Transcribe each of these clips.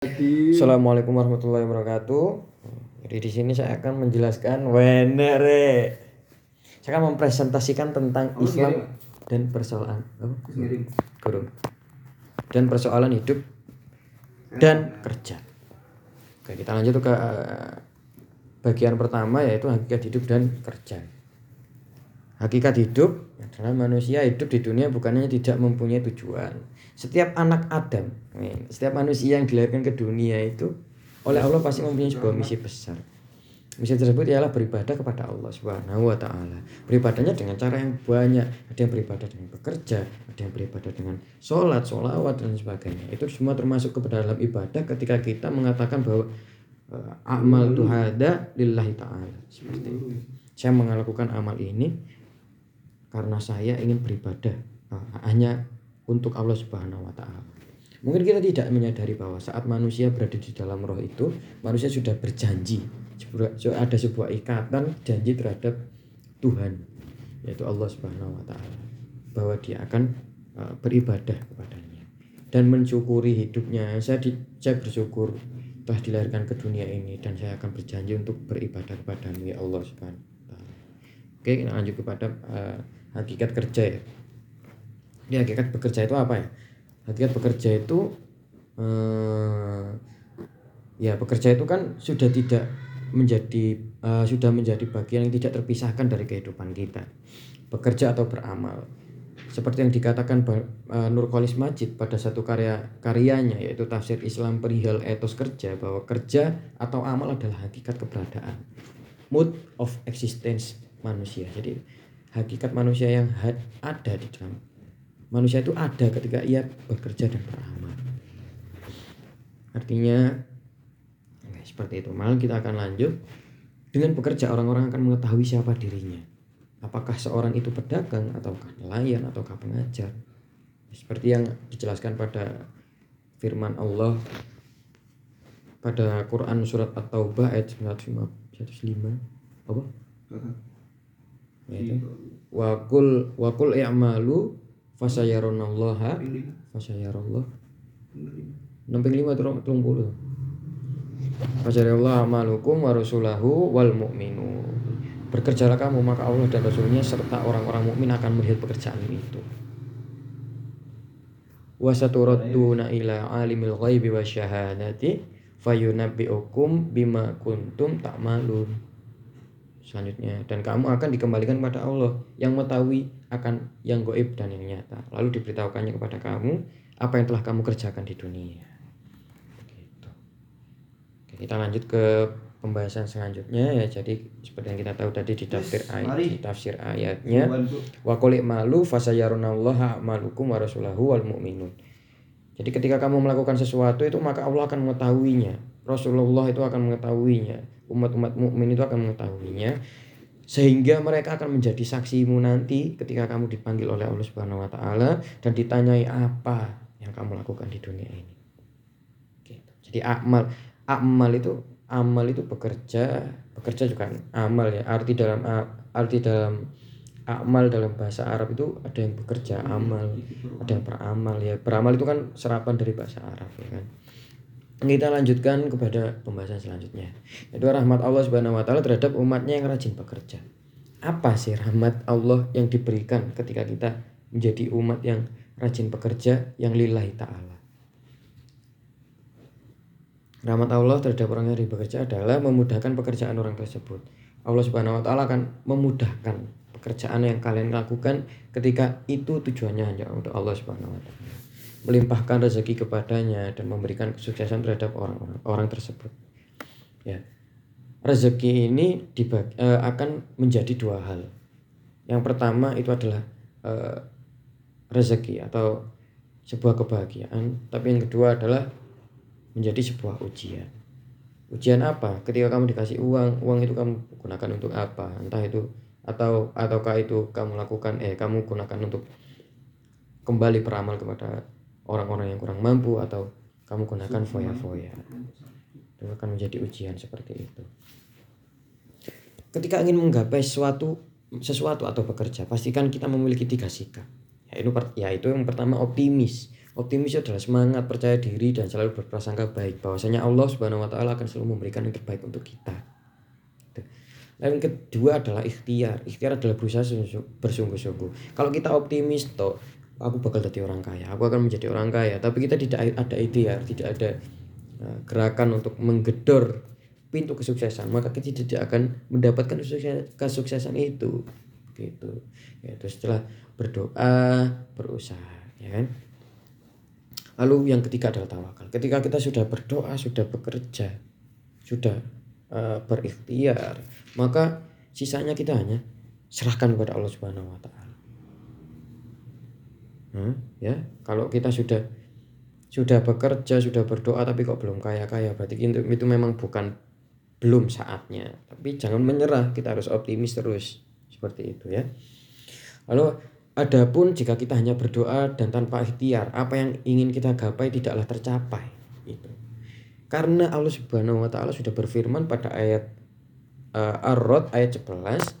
Assalamualaikum warahmatullahi wabarakatuh. Jadi di sini saya akan menjelaskan wenere. Saya akan mempresentasikan tentang Oh, Islam ngirim. dan persoalan apa? Ngirim. Guru. Dan persoalan hidup dan kerja. Oke, kita lanjut ke eh, bagian pertama yaitu hakikat hidup dan kerja. Hakikat hidup adalah manusia hidup di dunia bukan hanya tidak mempunyai tujuan. Setiap anak Adam, setiap manusia yang dilahirkan ke dunia itu oleh Allah pasti mempunyai sebuah misi besar. Misi tersebut ialah beribadah kepada Allah Subhanahu wa taala. Beribadahnya dengan cara yang banyak. Ada yang beribadah dengan bekerja, ada yang beribadah dengan sholat, sholawat dan sebagainya. Itu semua termasuk kepada dalam ibadah ketika kita mengatakan bahwa eh, amal itu ada lillahi taala. Seperti itu. Saya melakukan amal ini karena saya ingin beribadah eh, hanya untuk Allah Subhanahu wa taala. Mungkin kita tidak menyadari bahwa saat manusia berada di dalam roh itu, manusia sudah berjanji, ada sebuah ikatan janji terhadap Tuhan, yaitu Allah Subhanahu wa taala, bahwa dia akan eh, beribadah kepadanya dan mensyukuri hidupnya. Saya di, saya bersyukur telah dilahirkan ke dunia ini dan saya akan berjanji untuk beribadah kepadamu ya Allah Subhanahu wa taala. Oke, kita lanjut kepada eh, hakikat kerja ya. Ini hakikat bekerja itu apa ya? Hakikat bekerja itu eh, ya bekerja itu kan sudah tidak menjadi eh, sudah menjadi bagian yang tidak terpisahkan dari kehidupan kita. Bekerja atau beramal. Seperti yang dikatakan eh, Nurkolis Majid pada satu karya karyanya yaitu tafsir Islam perihal etos kerja bahwa kerja atau amal adalah hakikat keberadaan. Mood of existence manusia. Jadi hakikat manusia yang ada di dalam manusia itu ada ketika ia bekerja dan beramal. Artinya oke, seperti itu. Malam kita akan lanjut dengan bekerja orang-orang akan mengetahui siapa dirinya. Apakah seorang itu pedagang ataukah nelayan ataukah pengajar. Seperti yang dijelaskan pada firman Allah pada Quran surat At-Taubah ayat 105 105 apa? Yaitu Wakul wakul i'malu fasayaronallaha fasayarallah 65 turun turun puluh Fajarallah amalukum wa rasulahu wal mu'minu Bekerjalah kamu maka Allah dan Rasulnya serta orang-orang mukmin akan melihat pekerjaan itu. Wa saturadduna ila alimil ghaibi wa syahadati fayunabbi'ukum bima kuntum ta'malun. Selanjutnya dan kamu akan dikembalikan kepada Allah yang mengetahui akan yang goib dan yang nyata. Lalu diberitahukannya kepada kamu apa yang telah kamu kerjakan di dunia. Gitu. Oke, kita lanjut ke pembahasan selanjutnya ya. Jadi seperti yang kita tahu tadi di tafsir ayat mari. di tafsir ayatnya wa malu fasayarunallaha amalukum wa rasulahu wal mu'minun. Jadi ketika kamu melakukan sesuatu itu maka Allah akan mengetahuinya. Rasulullah itu akan mengetahuinya. Umat-umat mukmin itu akan mengetahuinya sehingga mereka akan menjadi saksimu nanti ketika kamu dipanggil oleh Allah Subhanahu wa taala dan ditanyai apa yang kamu lakukan di dunia ini. Jadi amal amal itu amal itu bekerja, bekerja juga amal ya. Arti dalam arti dalam amal dalam bahasa Arab itu ada yang bekerja amal, ada yang beramal ya. Beramal itu kan serapan dari bahasa Arab ya kan. Kita lanjutkan kepada pembahasan selanjutnya. Itu rahmat Allah Subhanahu wa taala terhadap umatnya yang rajin bekerja. Apa sih rahmat Allah yang diberikan ketika kita menjadi umat yang rajin bekerja yang lillahi taala? Rahmat Allah terhadap orang yang bekerja adalah memudahkan pekerjaan orang tersebut. Allah Subhanahu wa taala akan memudahkan pekerjaan yang kalian lakukan ketika itu tujuannya hanya untuk Allah Subhanahu wa taala. Melimpahkan rezeki kepadanya dan memberikan kesuksesan terhadap orang-orang orang tersebut. Ya. Rezeki ini dibagi, eh, akan menjadi dua hal. Yang pertama itu adalah eh, rezeki atau sebuah kebahagiaan, tapi yang kedua adalah menjadi sebuah ujian. Ujian apa? Ketika kamu dikasih uang, uang itu kamu gunakan untuk apa? Entah itu atau ataukah itu kamu lakukan eh kamu gunakan untuk kembali beramal kepada orang-orang yang kurang mampu atau kamu gunakan foya-foya. Itu akan menjadi ujian seperti itu. Ketika ingin menggapai sesuatu sesuatu atau bekerja, pastikan kita memiliki tiga sikap. Yaitu, per- yaitu yang pertama optimis. Optimis adalah semangat, percaya diri dan selalu berprasangka baik bahwasanya Allah Subhanahu wa taala akan selalu memberikan yang terbaik untuk kita. Gitu. Lalu yang kedua adalah ikhtiar. Ikhtiar adalah berusaha bersungguh-sungguh. Kalau kita optimis toh aku bakal jadi orang kaya, aku akan menjadi orang kaya, tapi kita tidak ada ikhtiar, tidak ada eh, gerakan untuk menggedor pintu kesuksesan, maka kita tidak akan mendapatkan kesuksesan itu. Gitu. Yaitu setelah berdoa, berusaha, ya kan? Lalu yang ketiga adalah tawakal. Ketika kita sudah berdoa, sudah bekerja, sudah uh, berikhtiar, maka sisanya kita hanya serahkan kepada Allah Subhanahu wa taala. Hmm, ya, kalau kita sudah sudah bekerja, sudah berdoa tapi kok belum kaya-kaya, berarti itu, itu memang bukan belum saatnya. Tapi jangan menyerah, kita harus optimis terus. Seperti itu ya. Lalu Adapun jika kita hanya berdoa dan tanpa ikhtiar, apa yang ingin kita gapai tidaklah tercapai. Itu. Karena Allah Subhanahu wa taala sudah berfirman pada ayat uh, Ar-Rod ayat 11,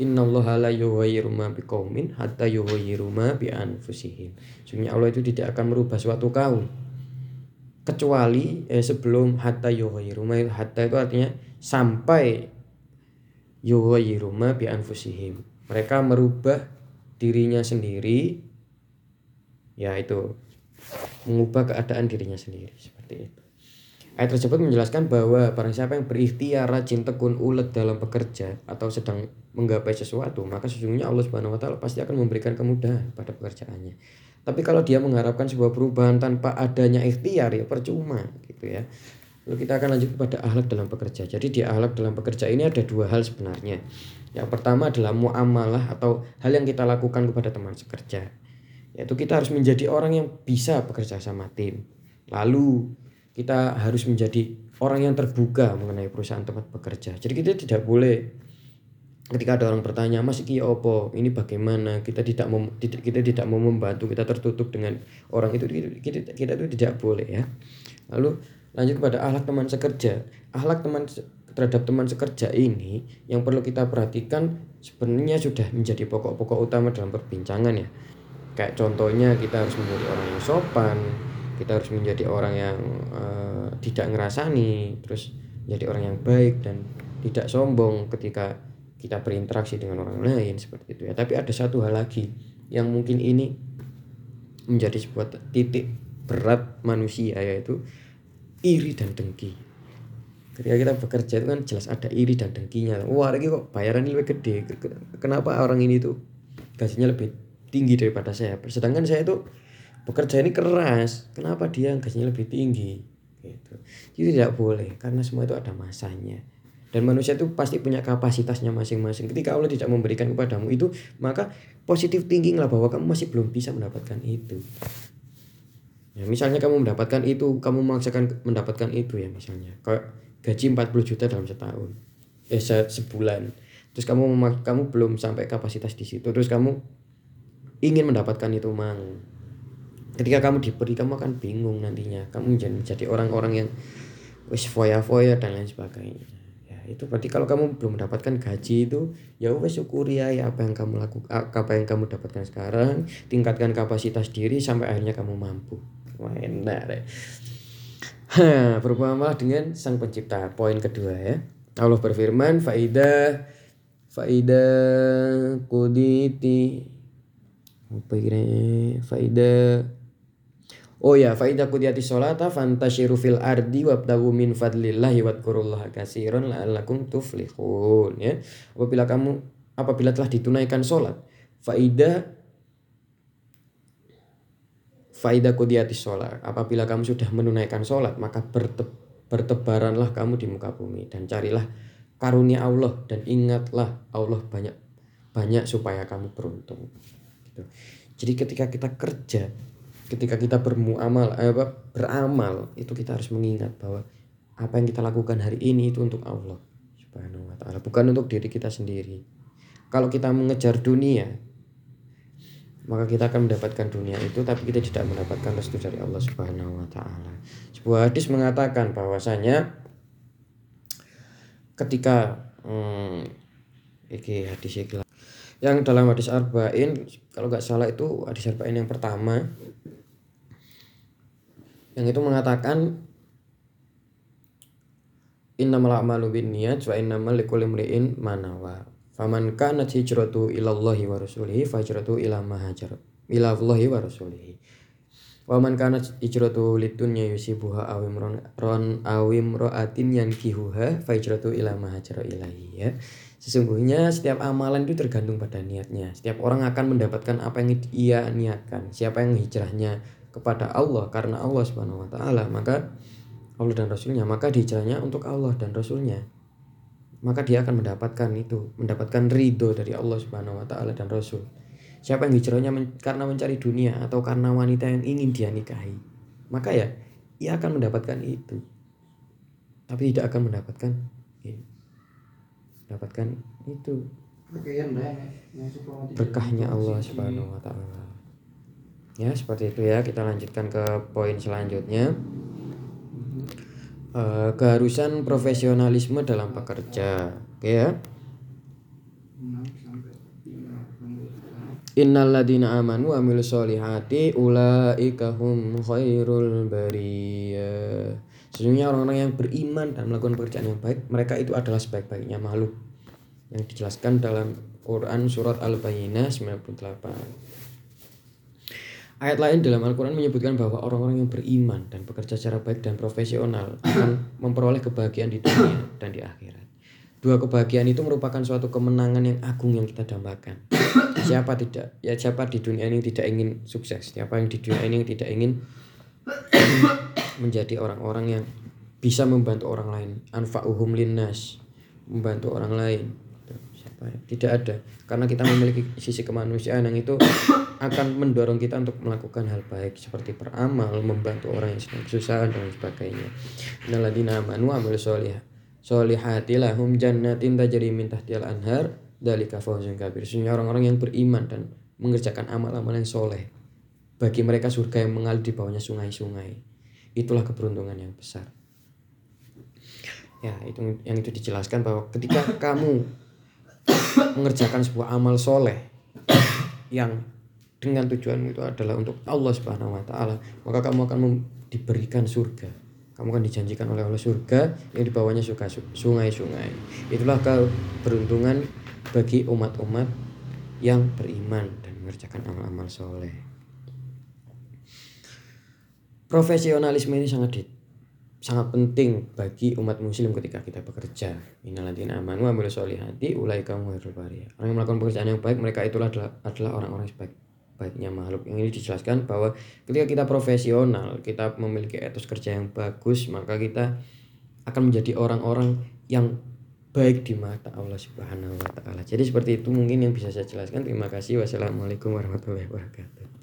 Innallaha la yughayyiru ma biqaumin hatta yughayyiru ma bi anfusihim. Sesungguhnya Allah itu tidak akan merubah suatu kaum kecuali eh, sebelum hatta yughayyiru ma hatta itu artinya sampai yughayyiru ma bi anfusihim. Mereka merubah dirinya sendiri ya itu mengubah keadaan dirinya sendiri seperti itu. Ayat tersebut menjelaskan bahwa barang siapa yang berikhtiar rajin tekun ulet dalam bekerja atau sedang menggapai sesuatu, maka sesungguhnya Allah Subhanahu wa taala pasti akan memberikan kemudahan pada pekerjaannya. Tapi kalau dia mengharapkan sebuah perubahan tanpa adanya ikhtiar ya percuma gitu ya. Lalu kita akan lanjut kepada akhlak dalam bekerja. Jadi di akhlak dalam bekerja ini ada dua hal sebenarnya. Yang pertama adalah muamalah atau hal yang kita lakukan kepada teman sekerja. Yaitu kita harus menjadi orang yang bisa bekerja sama tim. Lalu kita harus menjadi orang yang terbuka mengenai perusahaan tempat bekerja. Jadi kita tidak boleh ketika ada orang bertanya mas iki opo? Ini bagaimana? Kita tidak mem, kita tidak mau membantu kita tertutup dengan orang itu. Kita, kita itu tidak boleh ya. Lalu lanjut kepada ahlak teman sekerja. Ahlak teman terhadap teman sekerja ini yang perlu kita perhatikan sebenarnya sudah menjadi pokok-pokok utama dalam perbincangan ya. Kayak contohnya kita harus menjadi orang yang sopan, kita harus menjadi orang yang uh, tidak ngerasani, terus menjadi orang yang baik dan tidak sombong ketika kita berinteraksi dengan orang lain seperti itu ya. Tapi ada satu hal lagi yang mungkin ini menjadi sebuah titik berat manusia yaitu iri dan dengki. Ketika kita bekerja itu kan jelas ada iri dan dengkinya. Wah ini kok bayaran lebih gede? Kenapa orang ini tuh gajinya lebih tinggi daripada saya? Sedangkan saya itu bekerja ini keras. Kenapa dia gajinya lebih tinggi? Gitu. Jadi tidak boleh karena semua itu ada masanya. Dan manusia itu pasti punya kapasitasnya masing-masing. Ketika Allah tidak memberikan kepadamu itu maka positif thinking lah bahwa kamu masih belum bisa mendapatkan itu. Ya misalnya kamu mendapatkan itu kamu memaksakan mendapatkan itu ya misalnya. Kayak gaji 40 juta dalam setahun. Eh se sebulan. Terus kamu kamu belum sampai kapasitas di situ. Terus kamu ingin mendapatkan itu mang ketika kamu diberi kamu akan bingung nantinya. Kamu menjadi, menjadi orang-orang yang wis foya-foya dan lain sebagainya. Ya itu berarti kalau kamu belum mendapatkan gaji itu ya wes syukuri ya, apa yang kamu lakukan apa yang kamu dapatkan sekarang tingkatkan kapasitas diri sampai akhirnya kamu mampu. Wah enak deh. Bermuamalah dengan sang pencipta. Poin kedua ya. Allah berfirman, faida faida kuditi. Apa kira faida Oh ya, faida kudiyati sholata fantashiru fil ardi wabtagu min fadlillahi wadkurullaha kasiron la'allakum tuflihun ya. Apabila kamu apabila telah ditunaikan sholat, faida Faida kudiyati sholat. Apabila kamu sudah menunaikan sholat, maka berte, bertebaranlah kamu di muka bumi dan carilah karunia Allah dan ingatlah Allah banyak banyak supaya kamu beruntung. Gitu. Jadi ketika kita kerja, ketika kita bermuamal, eh, beramal, itu kita harus mengingat bahwa apa yang kita lakukan hari ini itu untuk Allah Subhanahu wa taala, bukan untuk diri kita sendiri. Kalau kita mengejar dunia, maka kita akan mendapatkan dunia itu tapi kita tidak mendapatkan restu dari Allah Subhanahu wa taala. Sebuah hadis mengatakan bahwasanya ketika hmm, iki hadis yang dalam hadis arba'in kalau nggak salah itu hadis arba'in yang pertama yang itu mengatakan innamal a'malu binniyat wa innamal likulli imri'in ma nawa. Faman kanat hijratu ila Allahi wa rasulihi fahijratu ila ma hajar ila Allahi wa rasulihi. Wa man kanat hijratu lidunya yusibuha awim ron awim ro'atin yankihuha fahijratu ila ma hajar ilahi ya. Sesungguhnya setiap amalan itu tergantung pada niatnya. Setiap orang akan mendapatkan apa yang ia niatkan siapa yang hijrahnya kepada Allah karena Allah Subhanahu wa taala maka Allah dan Rasulnya maka dihijrahnya untuk Allah dan Rasulnya. Maka dia akan mendapatkan itu mendapatkan ridho dari Allah Subhanahu Wa Taala dan Rasul. Siapa yang hijrahnya men karena mencari dunia atau karena wanita yang ingin dia nikahi maka ya ia akan mendapatkan itu. Tapi tidak akan mendapatkan ini. Mendapatkan itu. Berkahnya Allah Subhanahu Wa Taala ya seperti itu ya kita lanjutkan ke poin selanjutnya uh, keharusan profesionalisme dalam bekerja oke ya Innalladzina amanu wa amilus solihati ulaika hum khairul bariyah. Sesungguhnya orang-orang yang beriman dan melakukan pekerjaan yang baik, mereka itu adalah sebaik-baiknya makhluk. Yang dijelaskan dalam Quran surat Al-Bayyinah 98. Ayat lain dalam Al-Quran menyebutkan bahwa orang-orang yang beriman dan bekerja secara baik dan profesional akan memperoleh kebahagiaan di dunia dan di akhirat. Dua kebahagiaan itu merupakan suatu kemenangan yang agung yang kita dambakan. Siapa tidak? Ya siapa di dunia ini tidak ingin sukses? Siapa yang di dunia ini tidak ingin menjadi orang-orang yang bisa membantu orang lain? Anfa'uhum linnas, membantu orang lain. Ya? Tidak ada. Karena kita memiliki sisi kemanusiaan yang itu akan mendorong kita untuk melakukan hal baik seperti beramal, membantu orang yang sedang kesusahan dan sebagainya. Naladina amanu amal solih solihati lahum jannatin tajri min tahtihal anhar dalika fawzun kabir. Sesungguhnya orang-orang yang beriman dan mengerjakan amal-amal yang soleh bagi mereka surga yang mengalir di bawahnya sungai-sungai. Itulah keberuntungan yang besar. Ya, itu yang itu dijelaskan bahwa ketika kamu mengerjakan sebuah amal soleh yang dengan tujuan itu adalah untuk Allah Subhanahu wa taala, maka kamu akan diberikan surga. Kamu akan dijanjikan oleh Allah surga yang di bawahnya sungai-sungai. Itulah keberuntungan bagi umat-umat yang beriman dan mengerjakan amal-amal soleh. Profesionalisme ini sangat sangat penting bagi umat muslim ketika kita bekerja. Innalladzina amanu wa solihati ulaika Orang yang melakukan pekerjaan yang baik mereka itulah adalah adalah orang-orang sebaik baiknya makhluk. Yang ini dijelaskan bahwa ketika kita profesional, kita memiliki etos kerja yang bagus, maka kita akan menjadi orang-orang yang baik di mata Allah Subhanahu wa taala. Jadi seperti itu mungkin yang bisa saya jelaskan. Terima kasih. Wassalamualaikum warahmatullahi wabarakatuh.